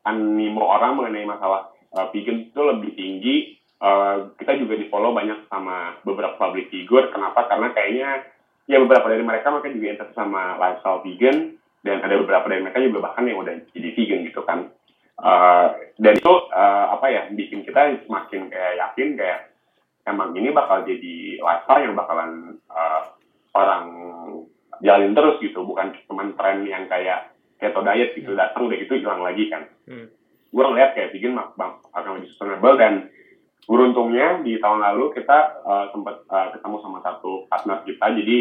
animo orang mengenai masalah uh, vegan itu lebih tinggi. Uh, kita juga di follow banyak sama beberapa public figure. Kenapa? Karena kayaknya ya beberapa dari mereka makanya juga interest sama lifestyle vegan dan ada beberapa dari mereka juga bahkan yang udah jadi vegan gitu kan Uh, dan itu uh, apa ya bikin kita semakin kayak yakin kayak emang ini bakal jadi lifestyle yang bakalan uh, orang jalin terus gitu. Bukan cuma tren yang kayak keto diet gitu datang udah gitu hilang lagi kan. Hmm. gue ngeliat kayak bak- akan lebih sustainable dan beruntungnya di tahun lalu kita uh, sempat uh, ketemu sama satu partner kita. Jadi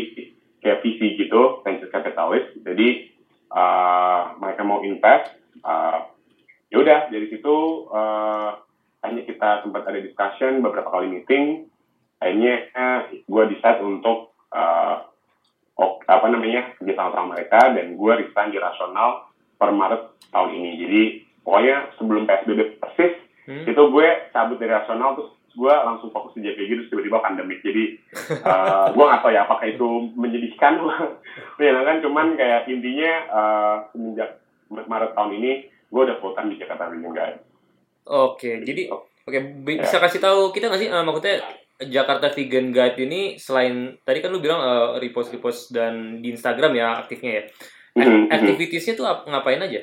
kayak VC gitu venture capitalist jadi uh, mereka mau invest uh, ya udah dari situ uh, akhirnya kita sempat ada discussion beberapa kali meeting. Akhirnya gue decide untuk uh, ok- apa namanya kerja sama sama mereka dan gue resign di rasional per Maret tahun ini. Jadi pokoknya sebelum PSBB persis Hmm. itu gue cabut dari rasional terus gue langsung fokus di JPG terus tiba-tiba pandemik. Jadi [LAUGHS] uh, gue nggak tahu ya apakah itu menyedihkan. [LAUGHS] Ya kan? Cuman kayak intinya uh, semenjak Maret tahun ini gue udah full time di Jakarta Vegan Guide Oke, jadi oke bi- bisa kasih tahu kita nggak sih eh, maksudnya Jakarta Vegan Guide ini selain tadi kan lu bilang eh, repost-repost dan di Instagram ya aktifnya ya. Mhm, mhm. Activitiesnya tuh ap- ngapain aja?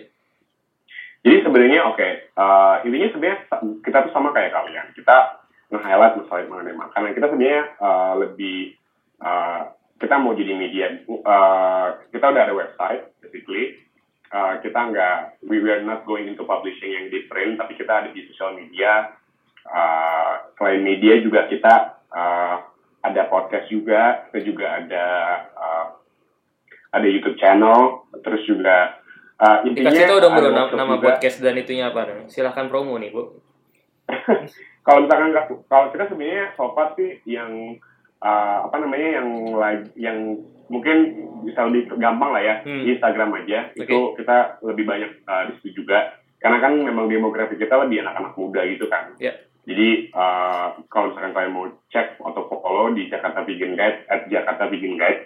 Jadi sebenarnya oke, eh, intinya sebenarnya kita tuh sama kayak kalian. Kita nge-highlight masalah mengenai makanan. Kita sebenarnya eh, lebih eh, kita mau jadi media. eh, kita udah ada website, basically. Uh, kita nggak we were not going into publishing yang di print tapi kita ada di social media uh, selain media juga kita uh, ada podcast juga kita juga ada uh, ada YouTube channel terus juga uh, intinya Dikasih tau dong bro nama, nama podcast dan itunya apa? Silahkan promo nih bu. [LAUGHS] kalau misalkan kalau kita sebenarnya so far sih yang uh, apa namanya yang lagi yang mungkin bisa lebih gampang lah ya Hmm. di Instagram aja Oke. itu kita lebih banyak uh, di situ juga karena kan memang demografi kita lebih anak-anak muda gitu kan Ya. jadi uh, kalau misalkan kalian mau cek atau follow di Jakarta Vegan Guide at Jakarta Vegan Guide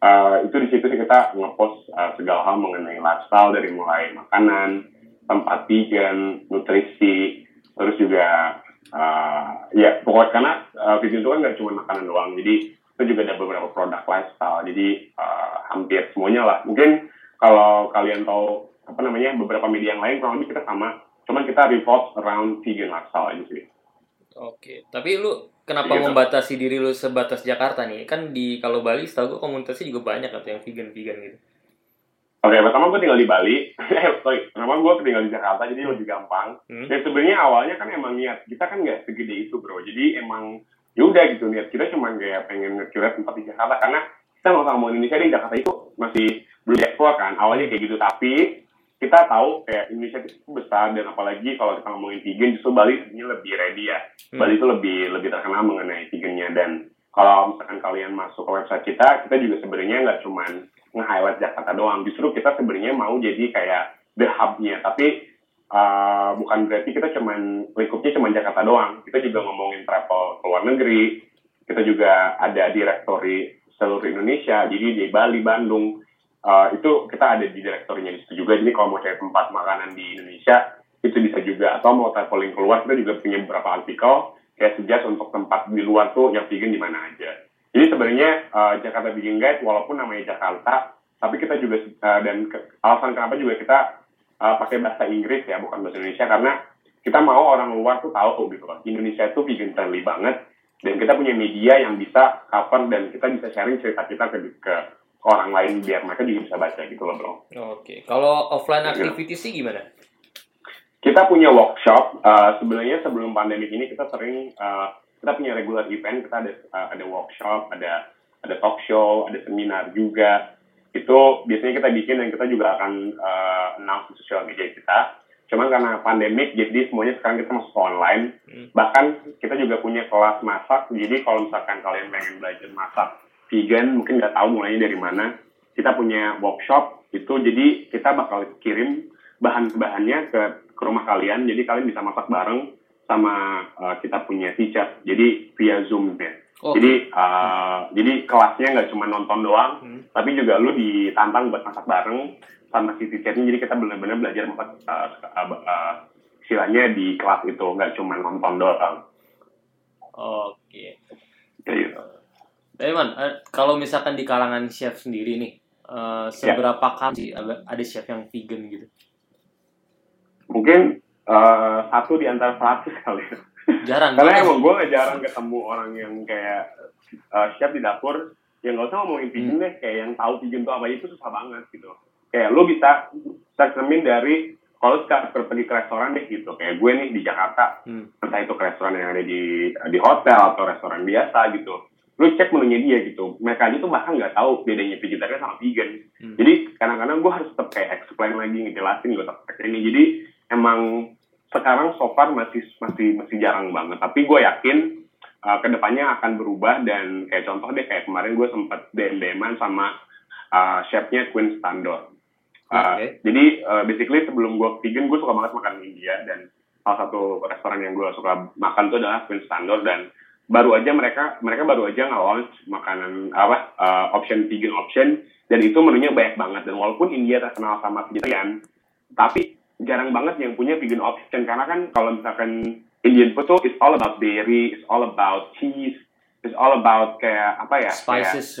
uh, itu di situ sih kita ngepost uh, segala hal mengenai lifestyle dari mulai makanan tempat vegan nutrisi terus juga uh, ya pokoknya karena uh, vegan itu kan nggak cuma makanan doang jadi itu juga ada beberapa produk lifestyle jadi uh, hampir semuanya lah mungkin kalau kalian tahu apa namanya beberapa media yang lain kurang lebih kita sama cuman kita revolve around vegan lifestyle aja sih Oke, tapi lu kenapa Gitu. membatasi diri lu sebatas Jakarta nih? Kan di kalau Bali setahu gua komunitasnya juga banyak atau yang vegan-vegan gitu. Oke, pertama gue tinggal di Bali. [LAUGHS] Eh, sorry, pertama gue tinggal di Jakarta, jadi lebih gampang. Hmm. Dan sebenarnya awalnya kan emang niat kita kan nggak segede itu, bro. Jadi emang ya udah gitu niat kita cuma kayak pengen nge-curate tempat di Jakarta karena kita nggak usah ngomong Indonesia di Jakarta itu masih belum explore kan. Awalnya kayak gitu, tapi kita tahu kayak Indonesia itu besar dan apalagi kalau kita ngomongin vegan justru Bali sebenarnya lebih ready ya. Hmm. Bali itu lebih lebih terkenal mengenai vegannya dan kalau misalkan kalian masuk ke website kita, kita juga sebenarnya nggak cuman nge-highlight Jakarta doang. Justru kita sebenarnya mau jadi kayak the hub-nya. Tapi uh, bukan berarti kita cuman lingkupnya cuman Jakarta doang. Kita juga ngomongin travel ke luar negeri. Kita juga ada directory seluruh Indonesia. Jadi di Bali, Bandung, uh, itu kita ada di direktorinya di situ juga. Jadi kalau mau cari tempat makanan di Indonesia, itu bisa juga. Atau mau traveling keluar, kita juga punya beberapa artikel kayak suggest untuk tempat di luar tuh yang vegan di mana aja. Jadi sebenarnya uh, Jakarta Vegan Guide walaupun namanya Jakarta, tapi kita juga uh, dan ke- alasan kenapa juga kita uh, pakai bahasa Inggris ya bukan bahasa Indonesia karena kita mau orang luar tuh tahu gitu loh. Indonesia itu vegan friendly banget dan kita punya media yang bisa cover dan kita bisa sharing cerita kita ke, ke orang lain biar mereka juga bisa baca gitu loh bro. Oke, kalau offline Iya. activity sih gimana? Kita punya workshop. uh, sebenarnya sebelum pandemi ini kita sering uh, kita punya regular event. Kita ada uh, ada workshop, ada ada talk show, ada seminar juga. Itu biasanya kita bikin dan kita juga akan uh, announce di sosial media kita. Cuman karena pandemik, jadi semuanya sekarang kita masuk online. Hmm. Bahkan kita juga punya kelas masak. Jadi kalau misalkan kalian pengen belajar masak vegan, mungkin nggak tahu mulainya dari mana. Kita punya workshop itu, jadi kita bakal kirim bahan-bahannya ke, ke rumah kalian. Jadi kalian bisa masak bareng sama uh, kita punya teacher. Jadi via Zoom ya. Oh. Jadi uh, jadi kelasnya nggak cuma nonton doang, Hmm. tapi juga lu ditantang buat masak bareng sama si teachernya. Jadi kita benar-benar belajar masak uh, uh, uh, istilahnya di kelas itu nggak cuma nonton doang. Oke. Kayak gitu. Tapi man, eh, kalau misalkan di kalangan chef sendiri nih, eh, seberapa kali sih ada, ada chef yang vegan gitu? Mungkin uh, satu di antara seratus kali. Jarang. Karena emang gue jarang ketemu orang yang kayak uh, chef di dapur yang nggak usah ngomongin vegan deh, kayak yang tahu vegan itu apa itu susah banget gitu. Kayak lu bisa cermin dari kalau sekarang pergi ke restoran deh gitu. Kayak gue nih di Jakarta, Hmm. entah itu ke restoran yang ada di di hotel atau restoran biasa gitu. Lu cek menunya dia gitu. Mereka aja tuh bahkan nggak tahu bedanya vegetarian sama vegan. Hmm. Jadi kadang-kadang gue harus tetap kayak explain lagi ngejelasin gue tetap ini. Jadi emang sekarang so far masih masih masih jarang banget. Tapi gue yakin uh, ke depannya akan berubah dan kayak contoh deh kayak kemarin gue sempat DM-DMan sama uh, chefnya Queen Standor. Uh, Oke. Jadi uh, basically sebelum gue vegan gue suka banget makan India dan salah satu restoran yang gue suka makan itu adalah Queen Standor dan baru aja mereka mereka baru aja nge-launch makanan apa uh, option vegan option dan itu menunya banyak banget dan walaupun India terkenal sama vegetarian tapi jarang banget yang punya vegan option karena kan kalau misalkan Indian food tuh it's all about dairy, it's all about cheese, it's all about kayak apa ya? kayak- Spices.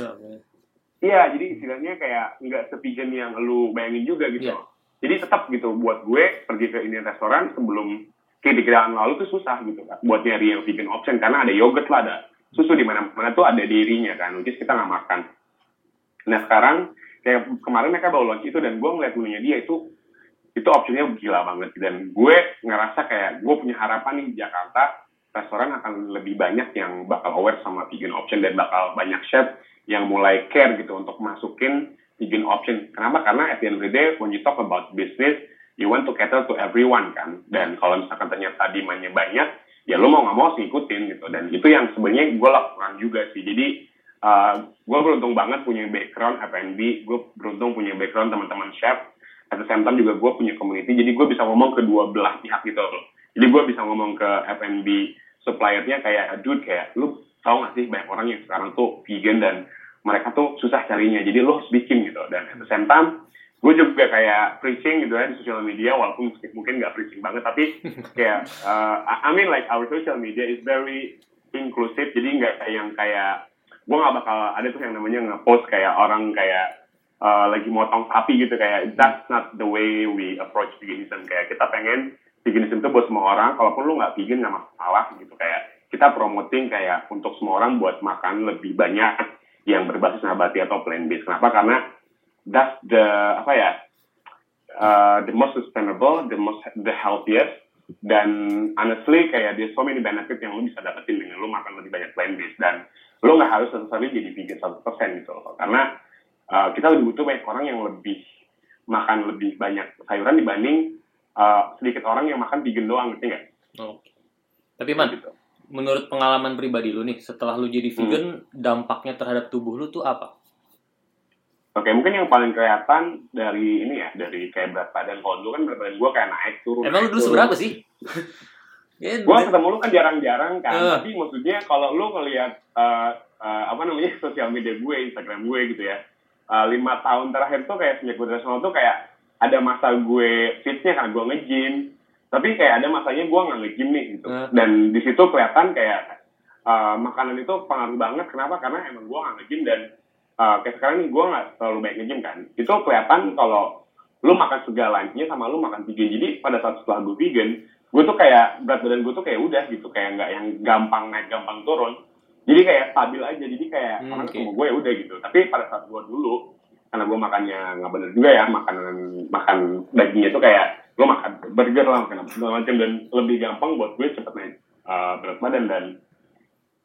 Iya, jadi istilahnya kayak nggak sepigen yang lu bayangin juga gitu. Iya. Jadi tetap gitu buat gue pergi ke Indian restoran sebelum kayak di lalu tuh susah gitu kan buat nyari yang vegan option karena ada yogurt lah ada susu di mana-mana tuh ada dairy-nya kan, which is kita nggak makan. Nah sekarang kayak kemarin mereka bawa launch itu dan gue ngeliat menunya dia itu itu optionnya gila banget dan gue ngerasa kayak gue punya harapan nih di Jakarta restoran akan lebih banyak yang bakal aware sama vegan option dan bakal banyak chef yang mulai care gitu untuk masukin vegan option. Kenapa? Karena at the end of the day, when you talk about business, you want to cater to everyone kan. Dan kalau misalkan ternyata demandnya banyak, ya lo mau nggak mau sih ikutin gitu. Dan itu yang sebenarnya gue lakukan juga sih. Jadi uh, gue beruntung banget punya background F&B, gue beruntung punya background teman-teman chef. At the same time juga gue punya community, jadi gue bisa ngomong ke dua belah pihak gitu loh. Jadi gue bisa ngomong ke F&B suppliernya kayak, dude kayak, lu tau gak sih banyak orang yang sekarang tuh vegan dan mereka tuh susah carinya, jadi lo harus bikin gitu. Dan at the same time, gue juga kayak preaching gitu ya di sosial media, walaupun mungkin gak preaching banget, tapi [LAUGHS] kayak, uh, I mean like our social media is very inclusive, jadi nggak yang kayak, gue gak bakal ada tuh yang namanya nge-post kayak orang kayak, uh, lagi motong sapi gitu kayak that's not the way we approach veganism. Kayak kita pengen veganism itu buat semua orang kalaupun lu nggak vegan nggak masalah gitu. Kayak kita promoting kayak untuk semua orang buat makan lebih banyak yang berbasis nabati atau plant based kenapa? Karena that's the apa ya uh, the most sustainable the most the healthiest dan honestly kayak there's so many benefit yang lu bisa dapetin dengan lu makan lebih banyak plant based dan lu nggak harus sesuatu jadi vegan 100% gitu loh. karena uh, kita lebih butuh banyak orang yang lebih makan lebih banyak sayuran dibanding uh, sedikit orang yang makan vegan doang gitu nggak? Oh. Tapi man, Gitu. menurut pengalaman pribadi lu nih, setelah lu jadi vegan, dampaknya terhadap tubuh lu tuh apa? Oke, mungkin yang paling kelihatan dari ini ya, dari kayak berat badan. Kalau dulu kan berat badan gue kayak naik turun. Emang lu dulu seberapa sih? [LAUGHS] ya, Gue ketemu lu kan jarang-jarang kan, Eh. tapi maksudnya kalau lu ngelihat eh, eh, apa namanya [LAUGHS] sosial media gue, Instagram gue gitu ya, eh, lima tahun terakhir tuh kayak sejak gue nasional tuh kayak ada masa gue fitnya karena gue nge-gym, tapi kayak ada masanya gue nggak nge-gym nih gitu. Eh. Dan di situ kelihatan kayak eh, makanan itu pengaruh banget. Kenapa? Karena emang gue nggak nge-gym dan eh, kayak sekarang gue nggak terlalu baik nge-gym kan. Itu kelihatan kalau lu makan segalanya sama lu makan vegan. Jadi pada saat setelah gue vegan, gue tuh kayak berat badan gue tuh kayak udah gitu kayak nggak yang gampang naik gampang turun jadi kayak stabil aja. Jadi kayak Hmm, orang oke. ketemu gue ya udah gitu. Tapi pada saat gue dulu karena gue makannya nggak bener juga ya makanan makan dagingnya tuh kayak gue makan burger lah makan apa segala macam. Dan lebih gampang buat gue cepet naik uh, berat badan. Dan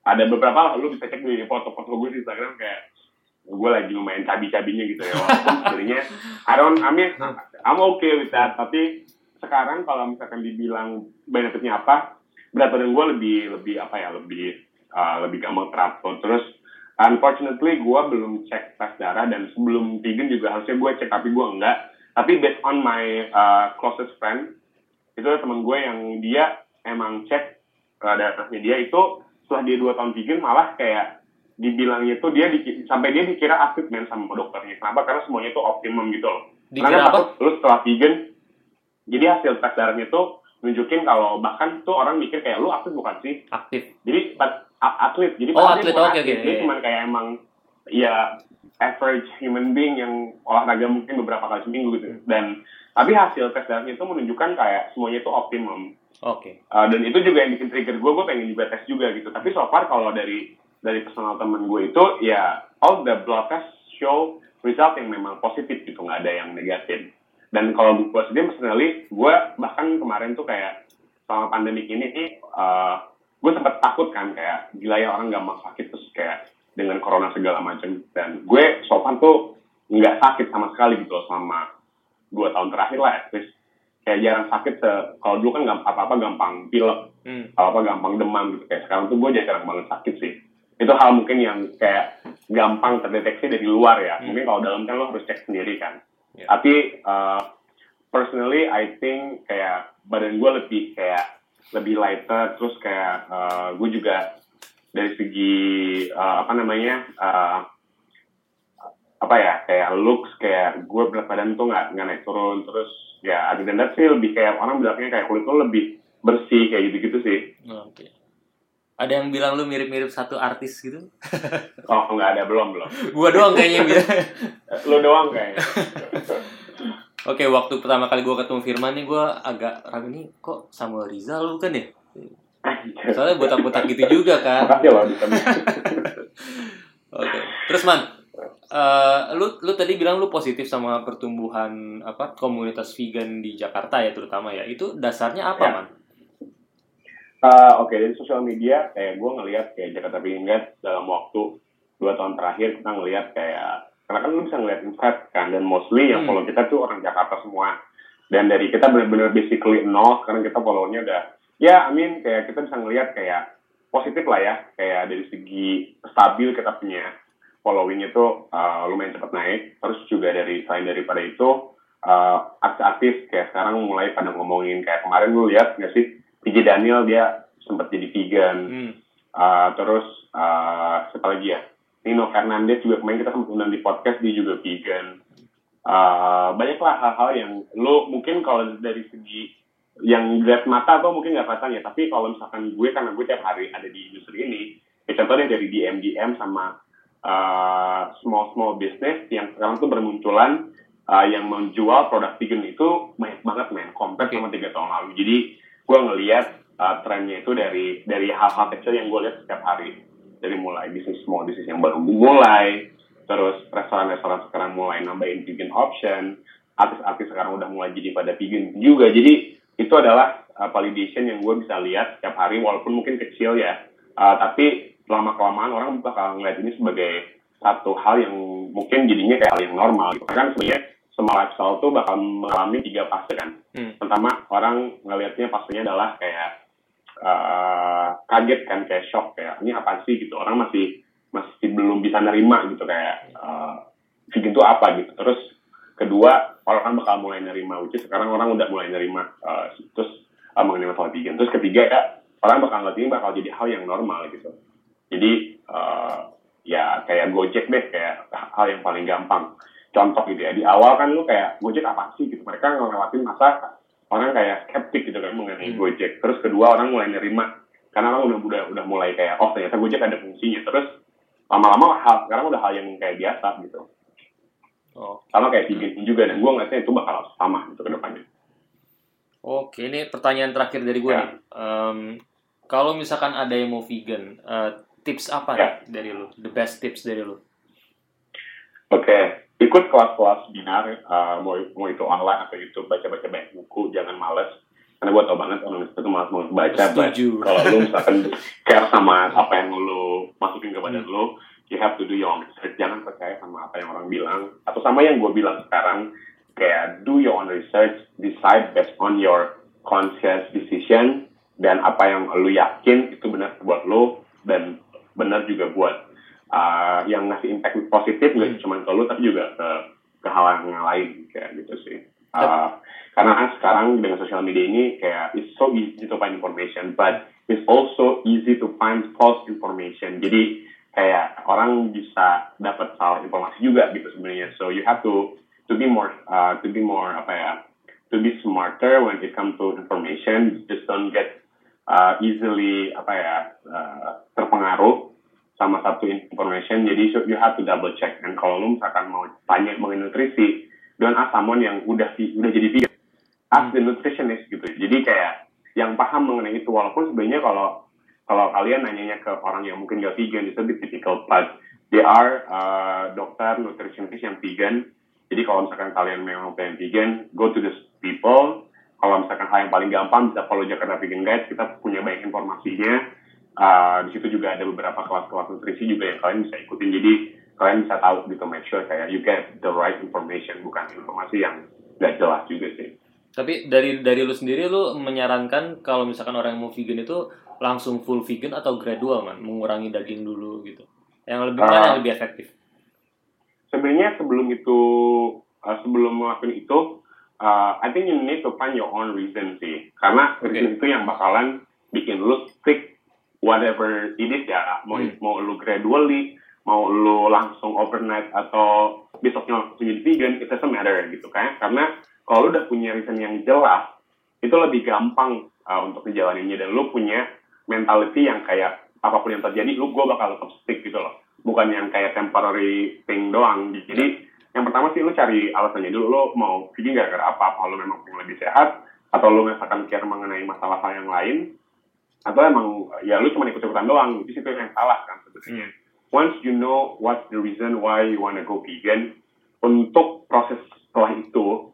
ada beberapa lah lu bisa cek di foto-foto gue di Instagram kayak gue lagi lumayan cabi-cabinya gitu ya. Walaupun [LAUGHS] sebenarnya I don't I mean I'm okay with that. Tapi sekarang kalau misalkan dibilang benefitnya apa berat badan gue lebih lebih apa ya lebih uh, lebih gampang teratur terus unfortunately gue belum cek tes darah dan sebelum vegan juga harusnya gue cek tapi gue enggak. Tapi based on my uh, closest friend itu teman gue yang dia emang cek uh, darah tesnya dia itu setelah dia dua tahun vegan malah kayak dibilangnya tuh dia di, sampai dia dikira aktif men sama dokternya. Kenapa? Karena semuanya itu optimum gitu loh. Dikira karena apa? takut lu setelah vegan jadi hasil tes darahnya tuh nunjukin kalau bahkan tuh orang mikir kayak lu aktif bukan sih? Aktif. jadi atlet. Jadi Oh, atlet, oke, oke, dia iya. cuma kayak emang ya average human being yang olahraga mungkin beberapa kali seminggu gitu. Hmm. dan tapi hasil tes darahnya itu menunjukkan kayak semuanya itu optimum. Oke. Uh, dan itu juga yang bikin trigger gue gue pengen juga tes juga gitu. Tapi so far kalau dari dari personal temen gue itu ya all the blood test show result yang memang positif gitu. Nggak ada yang negatif. Dan kalau gue sendiri personally gue bahkan kemarin tuh kayak selama pandemi ini nih uh, gue sempat takut kan kayak gila ya orang gampang sakit terus kayak dengan corona segala macam dan gue so far tuh nggak sakit sama sekali gitu loh selama dua tahun terakhir lah at least kayak jarang sakit se- kalau dulu kan gam- apa-apa gampang pilek Hmm. apa-apa gampang demam gitu kayak sekarang tuh gue jarang banget sakit sih itu hal mungkin yang kayak gampang terdeteksi dari luar ya Hmm. mungkin kalau dalam kan lo harus cek sendiri kan Ya. tapi uh, personally I think kayak badan gue lebih kayak lebih lighter terus kayak uh, gue juga dari segi uh, apa namanya uh, apa ya kayak looks kayak gue berat badan tuh nggak nggak naik turun terus ya than that sih lebih kayak orang bilangnya kayak kulit lo lebih bersih kayak gitu gitu sih Oke. Ada yang bilang lu mirip-mirip satu artis gitu? oh nggak ada belum belum [LAUGHS] Gua doang kayaknya bilang. lo doang kayaknya [LAUGHS] Oke, waktu pertama kali gua ketemu Firman nih gua agak ragu nih kok Samuel Rizal lu kan ya? Soalnya botak-botak gitu juga kan. makasih loh bisa [LAUGHS] Oke. Terus man, uh, lu lu tadi bilang lu positif sama pertumbuhan apa komunitas vegan di Jakarta ya terutama ya. Itu dasarnya apa, Ya. Man? Uh, Oke, dari sosial media kayak gue ngelihat kayak Jakarta Vegan dalam waktu dua tahun terakhir kita ngelihat kayak karena kan lu bisa ngelihat insight kan? Dan mostly yang Hmm. follow kita tuh orang Jakarta semua. Dan dari kita benar-benar basically nol sekarang kita follow-nya udah ya I mean kayak kita bisa ngelihat kayak positif lah ya. Kayak dari segi stabil kita punya following itu uh, lumayan cepat naik. Terus juga dari selain daripada itu uh, aktif kayak sekarang mulai pada ngomongin kayak kemarin lu lihat nggak sih PJ Daniel dia sempat jadi vegan. Hmm. Uh, terus uh, siapa lagi ya Nino Fernandez juga kemarin kita sempat undang di podcast dia juga vegan. Uh, banyaklah hal-hal yang lo mungkin kalau dari segi yang lihat mata tuh mungkin nggak kelihatan ya. Tapi kalau misalkan gue karena gue tiap hari ada di industri ini ya contohnya dari DM DM sama uh, small small business yang sekarang tuh bermunculan uh, yang menjual produk vegan itu banyak banget men compare Oke. sama tiga tahun lalu. Jadi gue ngelihat uh, trennya itu dari dari hal-hal kecil yang gue lihat setiap hari dari mulai bisnis small bisnis yang baru mulai terus restoran-restoran sekarang mulai nambahin vegan option artis-artis sekarang udah mulai jadi pada vegan juga jadi itu adalah uh, validation yang gue bisa lihat setiap hari walaupun mungkin kecil ya Uh, tapi lama kelamaan orang bakal ngeliat ini sebagai satu hal yang mungkin jadinya kayak hal yang normal gitu. kan sebenarnya semua lifestyle tuh bakal mengalami tiga fase kan Hmm. pertama orang ngelihatnya pastinya adalah kayak uh, kaget kan kayak shock kayak ini apa sih? Gitu. Orang masih masih belum bisa nerima gitu kayak uh, vegan itu apa? Gitu. Terus kedua orang bakal mulai nerima which is sekarang orang udah mulai nerima uh, terus uh, mengenai masalah vegan. Terus ketiga ya orang bakal ngeliat ini bakal jadi hal yang normal gitu. Jadi uh, ya kayak Gojek deh kayak hal yang paling gampang. Contoh gitu ya di awal kan lu kayak Gojek apa sih? Gitu. Mereka ngelewatin masa orang kayak skeptik gitu kan mengenai Hmm. Gojek. Terus kedua orang mulai nerima karena orang udah udah udah mulai kayak oh ternyata Gojek ada fungsinya terus lama-lama hal sekarang udah hal yang kayak biasa gitu Oh. sama kayak vegan juga dan gue ngeliatnya itu bakal sama gitu ke depannya Oke, ini pertanyaan terakhir dari gue Ya. nih. Em, kalau misalkan ada yang mau vegan, eh, tips apa Ya. nih dari lu? The best tips dari lu? Oke, ikut kelas-kelas binar, uh, mau, mau itu online atau YouTube, baca-baca banyak buku, jangan males. Karena gue tau banget orang itu malas mau baca, kalau lu misalkan [LAUGHS] care sama apa yang lu masukin ke badan Hmm. lu, you have to do your own research. Jangan percaya sama apa yang orang bilang, atau sama yang gue bilang sekarang, kayak do your own research, decide based on your conscious decision, dan apa yang lu yakin itu benar buat lu, dan benar juga buat uh, yang ngasih impact positif nggak Hmm. cuma ke lu tapi juga ke ke hal yang lain kayak gitu sih. Uh, karena kan sekarang dengan sosial media ini kayak it's so easy to find information, but it's also easy to find false information. Jadi kayak orang bisa dapat salah informasi juga gitu sebenarnya. So you have to to be more uh, to be more apa ya to be smarter when it comes to information. Just don't get uh, easily apa ya uh, terpengaruh sama satu information jadi you have to double check dan kalau lu misalkan mau tanya mengenai nutrisi don't ask someone yang udah udah jadi vegan ask the nutritionist gitu. Jadi kayak yang paham mengenai itu. Walaupun sebenarnya kalau kalau kalian nanyanya ke orang yang mungkin gak vegan itu lebih typical but they are uh, dokter nutritionist yang vegan. Jadi kalau misalkan kalian memang pengen vegan go to these people. Kalau misalkan hal yang paling gampang bisa follow Jakarta Vegan Guide. Kita punya banyak informasinya. Uh, di situ juga ada beberapa kelas-kelas nutrisi juga yang kalian bisa ikutin. Jadi kalian bisa tahu gitu make sure kayak you get the right information bukan informasi yang nggak jelas juga sih Tapi dari dari lu sendiri lu menyarankan kalau misalkan orang yang mau vegan itu langsung full vegan atau gradual man, mengurangi daging dulu gitu. Yang lebih mana Ah. yang lebih efektif? sebenarnya sebelum itu uh, sebelum melakukan itu uh, I think you need to find your own reason sih karena Oke. reason itu yang bakalan bikin lu stick whatever it is ya mau Hmm. mau lu gradually mau lu langsung overnight atau besoknya langsung jadi vegan it doesn't matter gitu kan karena kalau lu udah punya reason yang jelas itu lebih gampang uh, untuk ngejalaninnya dan lu punya mentality yang kayak apa pun yang terjadi lu gue bakal tetap stick gitu loh. Bukan yang kayak temporary thing doang. Jadi yang pertama sih lu cari alasannya dulu. Lu mau vegan gara-gara apa? Apa lu memang pengen lebih sehat? Atau lu misalkan care mengenai masalah hal yang lain? Atau emang ya lu cuma ikut-ikutan doang. Itu sih itu yang salah kan sebenarnya once you know what's the reason why you wanna go vegan, untuk proses setelah itu,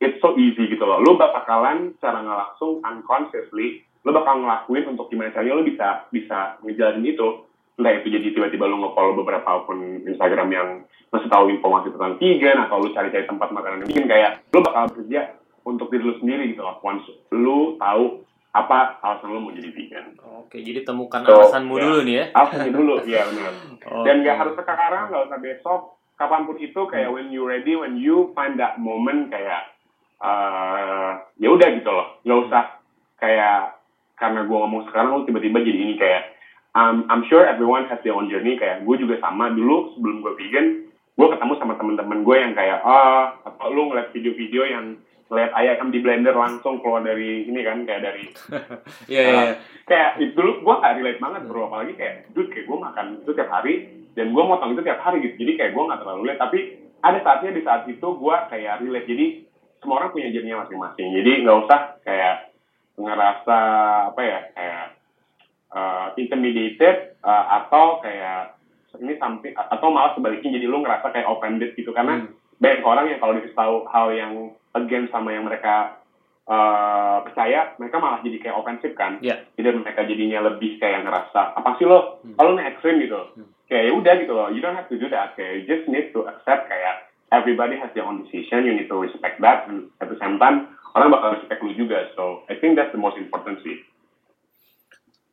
it's so easy gitu loh. Lo bakalan secara nggak langsung unconsciously, lo bakal ngelakuin untuk gimana caranya lo bisa bisa ngejalanin itu. Entah itu jadi tiba-tiba lo nge-follow beberapa akun Instagram yang masih tahu informasi tentang vegan atau lo cari-cari tempat makanan yang vegan kayak lo bakal bekerja untuk diri lo sendiri gitu loh. Once lo tahu apa alasan lo mau jadi vegan. Oke, jadi temukan So, alasanmu ya. dulu nih ya. Alasannya dulu, iya benar. [LAUGHS] Oke. Dan nggak harus sekarang, nggak usah besok, kapan pun itu kayak when you ready, when you find that moment kayak eh ya udah gitu loh, nggak usah kayak karena gue ngomong sekarang lo tiba-tiba jadi ini kayak um, I'm sure everyone has their own journey. Kayak gue juga sama. Dulu sebelum gue vegan gue ketemu sama temen-temen gue yang kayak ah atau lu ngeliat video-video yang ngeliat ayam di blender langsung keluar dari ini kan kayak dari [LAUGHS] Iya, iya. iya. kayak itu dulu gue gak relate banget bro. Apalagi kayak dude kayak gue makan itu tiap hari dan gue motong itu tiap hari gitu. Jadi kayak gue gak terlalu relate. Tapi ada saatnya di saat itu gue kayak relate. Jadi semua orang punya jadinya masing-masing jadi nggak usah kayak ngerasa apa ya kayak uh, intimidated uh, atau kayak ini sampai atau malah sebaliknya jadi lu ngerasa kayak offended gitu karena Hmm. banyak orang yang kalau dikasih tahu hal yang against sama yang mereka uh, percaya mereka malah jadi kayak ofensif kan Iya. jadi mereka jadinya lebih kayak ngerasa apa sih lo Hmm. kalau ekstrim gitu Hmm. kayak ya udah gitu loh you don't have to do that kayak you just need to accept kayak everybody has their own decision you need to respect that and at the same time orang bakal respect lu juga so I think that's the most important sih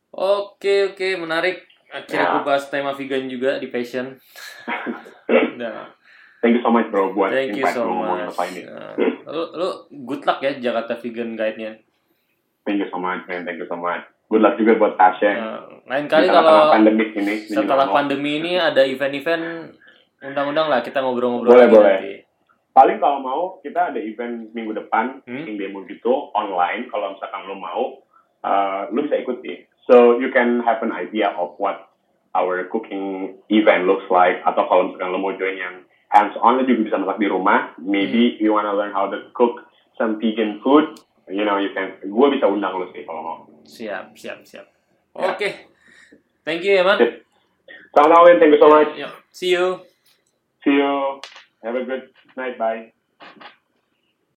Oke, oke, menarik. Akhirnya Ya. aku bahas tema vegan juga di Passion. [LAUGHS] Nah, thank you so much bro buat thank you so much. ini Nah, lu, lu good luck ya Jakarta Vegan Guide-nya. thank you so much man thank you so much good luck juga buat Tasya Nah, lain kali tengah-tengah kalau pandemik ini setelah pandemi ini ada event-event undang-undang lah kita ngobrol-ngobrol Boleh, boleh. nanti. paling kalau mau kita ada event minggu depan Hmm? demo gitu online kalau misalkan lo mau uh, lo bisa ikuti so you can have an idea of what our cooking event looks like atau kalau misalkan lo mau join yang hands on lo juga bisa masak di rumah maybe you wanna learn how to cook some vegan food you know you can gue bisa undang lo sih kalau mau Siap, siap, siap. Ya. Oke. Thank you ya, Man. Sama-sama thank you so much see you. See you. Have a good night. Bye